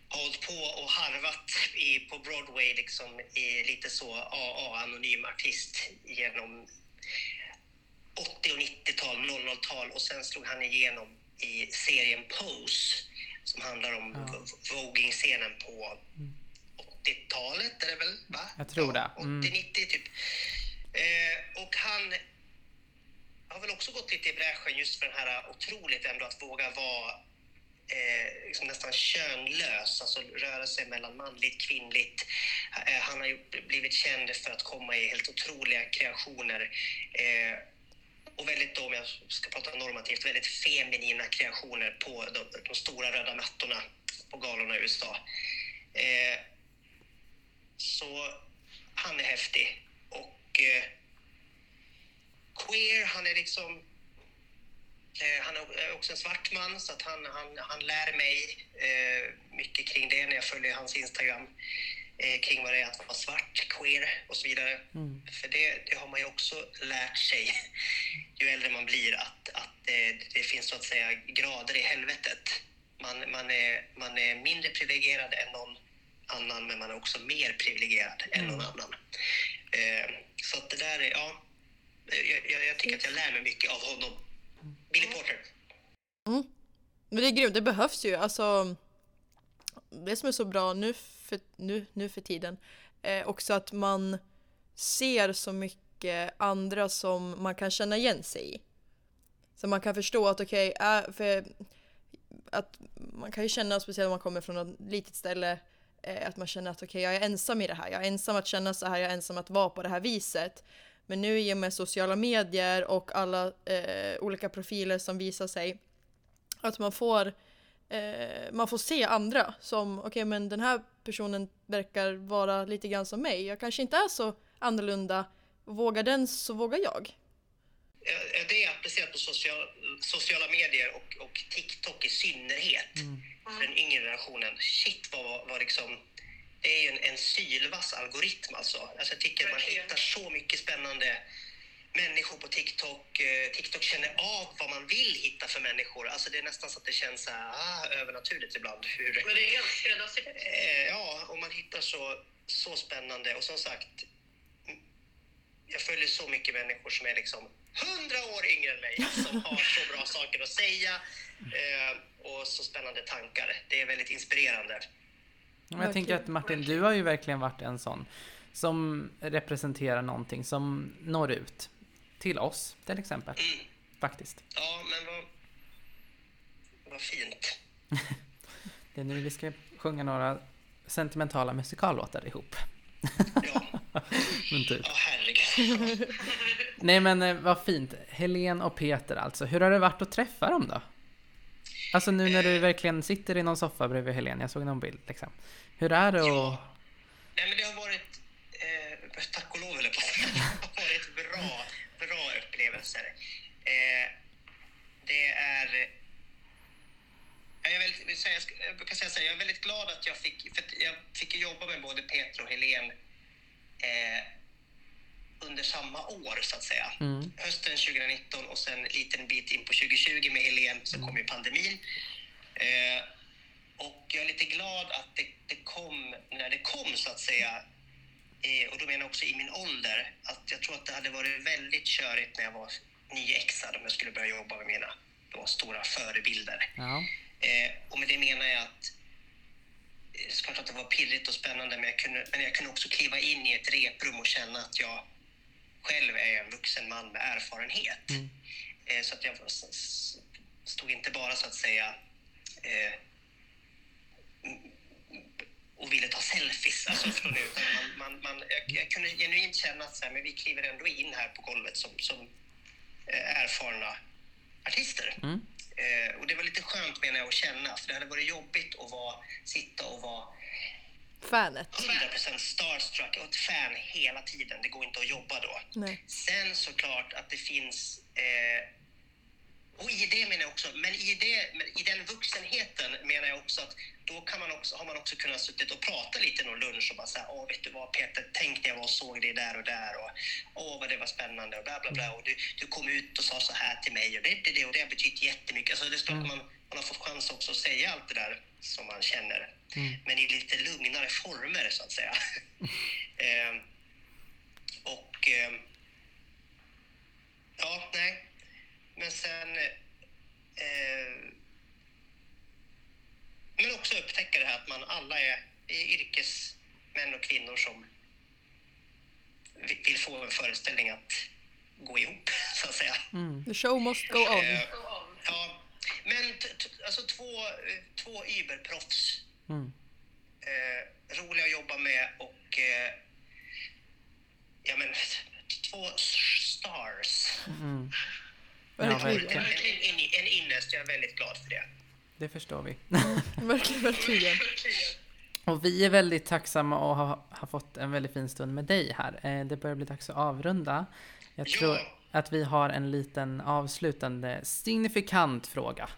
hållit på och harvat i, på Broadway liksom i lite så AA, anonym artist genom 80 och 90-tal, 00-tal och sen slog han igenom i serien Pose som handlar om Ja. v- voging-scenen på 80-talet är det väl? Va? Jag tror det. Mm. 80-90 typ. Eh, och han har väl också gått lite i bräschen just för den här otroligt ändå att våga vara eh, liksom nästan könlös, alltså röra sig mellan manligt kvinnligt. Eh, han har ju blivit känd för att komma i helt otroliga kreationer. Eh, och väldigt, då, om jag ska prata normativt, väldigt feminina kreationer på de, de stora röda mattorna på galorna i USA. Eh, så han är häftig. Och eh, queer, han är liksom... Eh, han är också en svart man, så att han, han, han lär mig eh, mycket kring det när jag följer hans Instagram. Eh, kring vad det är att vara svart, queer och så vidare. Mm. För det, det har man ju också lärt sig ju äldre man blir att, att eh, det finns så att säga grader i helvetet. Man, man, är, man är mindre privilegierad än någon annan men man är också mer privilegierad än någon annan. Eh, så att det där är, ja, jag, jag, jag tycker att jag lär mig mycket av honom. Billy Porter. Mm. Men det är grymt, det behövs ju. Alltså, det som är så bra nu för, nu, nu för tiden, är också att man ser så mycket andra som man kan känna igen sig i. Så man kan förstå att okej, okay, för att man kan ju känna, speciellt om man kommer från något litet ställe, eh, att man känner att okej, okay, jag är ensam i det här. Jag är ensam att känna så här, jag är ensam att vara på det här viset. Men nu i och med sociala medier och alla eh, olika profiler som visar sig, att man får, eh, man får se andra som, okej okay, men den här personen verkar vara lite grann som mig. Jag kanske inte är så annorlunda. Vågar den så vågar jag. Är det applicerat på social, sociala medier och, och TikTok i synnerhet mm. för den yngre generationen? Shit vad, vad liksom det är ju en, en sylvass algoritm alltså. alltså. Jag tycker man hittar så mycket spännande människor på TikTok. Eh, TikTok känner av vad man vill hitta för människor. Alltså det är nästan så att det känns så här, ah, övernaturligt ibland. Hur, Men det är helt skräddarsytt. Eh, ja, och man hittar så, så spännande. Och som sagt, jag följer så mycket människor som är liksom hundra år yngre än mig som har så bra saker att säga eh, och så spännande tankar. Det är väldigt inspirerande. Jag tänker att Martin, du har ju verkligen varit en sån som representerar någonting som når ut till oss till exempel. Mm. Faktiskt. Ja, men vad, vad fint. det är nu vi ska sjunga några sentimentala musikallåtar ihop. Ja. men typ. Ja, herregud. Nej men eh, vad fint. Helen och Peter alltså. Hur har det varit att träffa dem då? Alltså nu när du eh. verkligen sitter i någon soffa bredvid Helen, jag såg någon bild liksom. Hur är det att... Ja. Nej men det har varit, eh, tack och lov höll jag på Det har varit bra, bra upplevelser. Eh, det är... Jag, är väldigt, jag brukar säga så här, jag är väldigt glad att jag fick, för jag fick jobba med både Peter och Helen eh, under samma år så att säga. Mm. Hösten 2019 och sen en liten bit in på 2020 med Helen så kom ju pandemin. Eh, och jag är lite glad att det, det, kom när det kom så att säga. Eh, och då menar jag också i min ålder. Att jag tror att det hade varit väldigt körigt när jag var nyexad om jag skulle börja jobba med mina då, stora förebilder. Ja. Eh, och med det menar jag att det eh, är klart att det var pirrigt och spännande men jag, kunde, men jag kunde också kliva in i ett reprum och känna att jag själv är en vuxen man med erfarenhet. Mm. Eh, så att jag stod inte bara så att säga eh, och ville ta selfies. Alltså, utan man, man, man, jag, jag kunde genuint känna att så här, men vi kliver ändå in här på golvet som, som eh, erfarna artister. Mm. Eh, och det var lite skönt menar jag att känna, för det hade varit jobbigt att vara, sitta och vara Fanet. 100% starstruck och ett fan hela tiden. Det går inte att jobba då. Nej. Sen såklart att det finns eh, och i det menar jag också, men i, det, i den vuxenheten menar jag också att då kan man också, har man också kunnat suttit och prata lite någon lunch och bara säga åh vet du vad Peter, tänk när jag var och såg dig där och där och åh vad det var spännande och bla bla bla och du, du kom ut och sa så här till mig och det, det, det och det har betytt jättemycket. Alltså det är klart mm. man, man har fått chans också att säga allt det där som man känner. Mm. Men i lite lugnare former så att säga. eh, och eh, ja, nej. Men sen eh, men också upptäcka det här att man alla är, är yrkesmän och kvinnor som vill få en föreställning att gå ihop, så att säga. Mm. The show must go on. Eh, ja, men alltså två, två überproffs. Mm. Eh, roliga att jobba med och eh, ja, men, två stars. Mm. Ja, verkligen. En, en, innest, jag är väldigt glad för det. Det förstår vi. verkligen, verkligen. Och vi är väldigt tacksamma och har, har fått en väldigt fin stund med dig här. Eh, det börjar bli dags att avrunda. Jag tror ja. Att vi har en liten avslutande signifikant fråga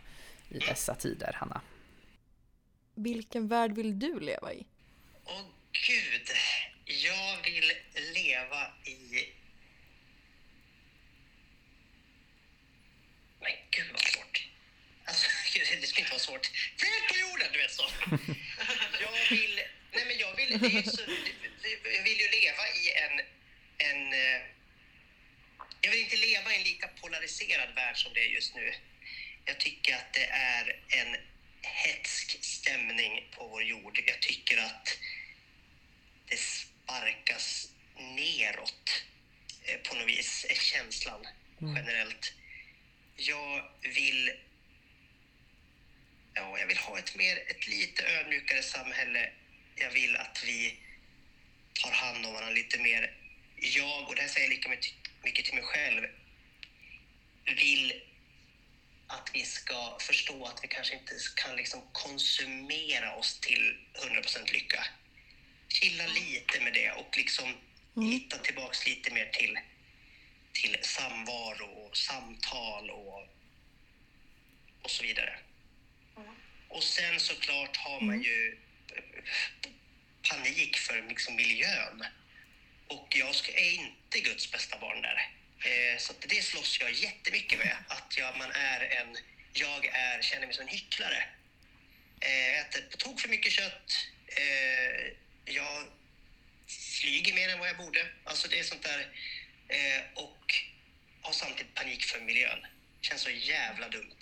i dessa tider, Hanna. Vilken värld vill du leva i? Åh gud, jag vill leva i... Men gud vad svårt. Alltså, det ska inte vara svårt. Fred på jorden, du vet så. Jag vill... Nej men jag vill... Det är så, jag vill ju leva i en... en eh, jag vill inte leva i en lika polariserad värld som det är just nu. Jag tycker att det är en hetsk stämning på vår jord. Jag tycker att det sparkas neråt eh, på något vis, är känslan generellt. Jag vill ja, jag vill ha ett, mer, ett lite ödmjukare samhälle. Jag vill att vi tar hand om varandra lite mer. Jag, och det här säger jag lika mycket till mig själv, vill att vi ska förstå att vi kanske inte kan liksom konsumera oss till 100% lycka. Chilla lite med det och liksom hitta tillbaks lite mer till, till samvaro och samtal och, och så vidare. Och sen såklart har man ju eh, panik för liksom miljön. Och jag är inte Guds bästa barn där. Eh, Så det slåss jag jättemycket med. Att jag, man är en, jag är, känner mig som en hycklare. Eh, Jag äter på tok för mycket kött. Eh, Jag flyger mer än vad jag borde. Alltså det är sånt där. Och har samtidigt panik för miljön. Känns så jävla dumt.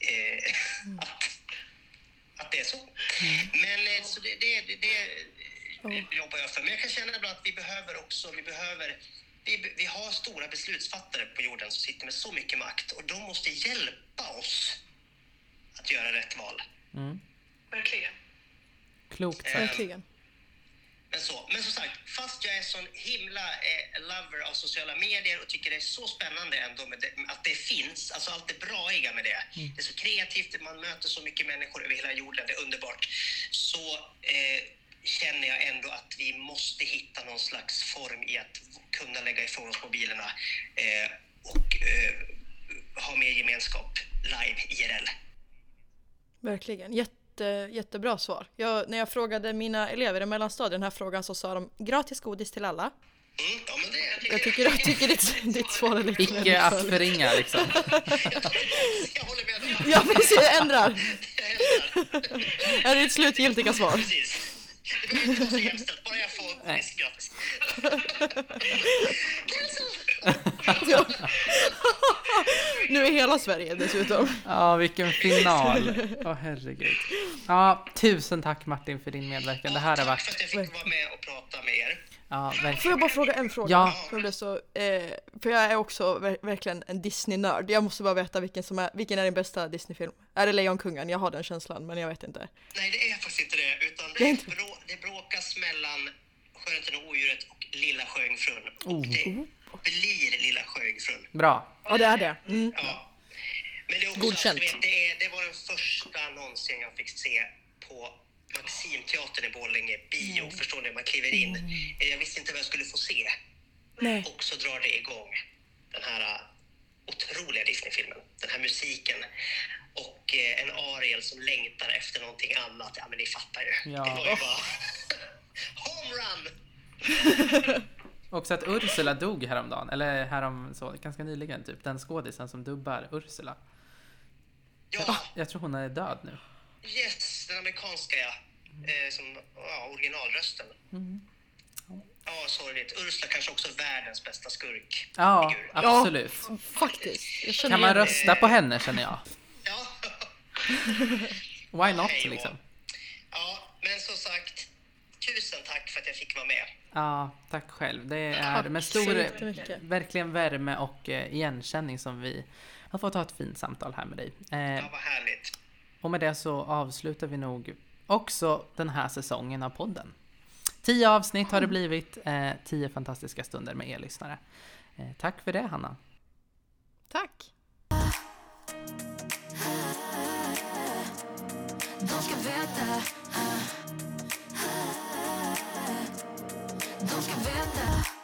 Att, att det är så. Men så det, det, det, det jobbar jag för. Men jag kan känna ibland att vi behöver också, vi behöver vi, vi har stora beslutsfattare på jorden som sitter med så mycket makt och de måste hjälpa oss att göra rätt val. Verkligen. Klokt sagt. Verkligen. Men, så, men som sagt, fast jag är sån himla eh, lover av sociala medier och tycker det är så spännande ändå med det, att det finns, alltså allt det braiga med det. Det är så kreativt, man möter så mycket människor över hela jorden, det är underbart. Så eh, känner jag ändå att vi måste hitta någon slags form i att kunna lägga ifrån oss mobilerna eh, och eh, ha mer gemenskap live, IRL. Verkligen. Jätte, jättebra svar. Jag, när jag frågade mina elever i mellanstadiet den här frågan så sa de gratis godis till alla. Mm, ja, men det, Jag tycker, jag tycker ditt, ditt svar är lite Icke att förringa liksom. jag håller med dig. Ja precis, jag ändrar. Jag älskar. Det är ditt slutgiltiga svar. Precis. Det behöver inte vara så jämställt, bara jag får Nej. godis gratis. Ja. Nu är hela Sverige dessutom. Ja, vilken final. Åh herregud. Ja, tusen tack Martin för din medverkan. Det här har Tack varit... för att jag fick vara med och prata med er. Ja, Får jag bara fråga en fråga? Ja. För, så, eh, för jag är också ver verkligen en Disney-nörd. Jag måste bara veta vilken som är, vilken är din bästa Disney-film? Är det Lejonkungen? Jag har den känslan, men jag vet inte. Nej, det är faktiskt inte det. Utan Det är inte- det bråkas mellan Skönheten och odjuret och Lilla Sjöjungfrun. Oh. Och det blir Lilla Sjöjungfrun. Bra. Ja, det är det. Mm. Ja. Men det är också Godkänt. Vet, det, är, det var den första någonsin jag fick se på Maximteatern i Borlänge, bio. Förstår ni? Man kliver in. Eh, Jag visste inte vad jag skulle få se. Nej. Och så drar det igång den här uh, otroliga Disney-filmen. Den här musiken. Och eh, en Ariel som längtar efter någonting annat. Ja, men ni fattar ju. Ja. Det var ju bara... Homerun! Också att Ursula dog häromdagen, eller härom så, ganska nyligen typ. Den skådisen som dubbar Ursula. Ja, Jag tror hon är död nu. yes, den amerikanska ja. Eh, som ja, originalrösten. Ja, sorgligt. Ursula kanske också världens bästa skurk. Ja, absolut. Faktiskt. Jag känner Kan man rösta på henne känner jag. Ja. Why not Hej liksom? ja, men som sagt, tusen tack för att jag fick vara med. Ja, tack själv. Det är Tack med stor, verkligen värme och eh, igenkänning som vi har fått ha ett fint samtal här med dig. Ja, Eh, vad härligt. och med det så avslutar vi nog också den här säsongen av podden. Tio avsnitt har det blivit, eh, tio fantastiska stunder med er lyssnare. Eh, tack för det Hanna. Tack. De ska veta eh, eh, eh. De ska veta.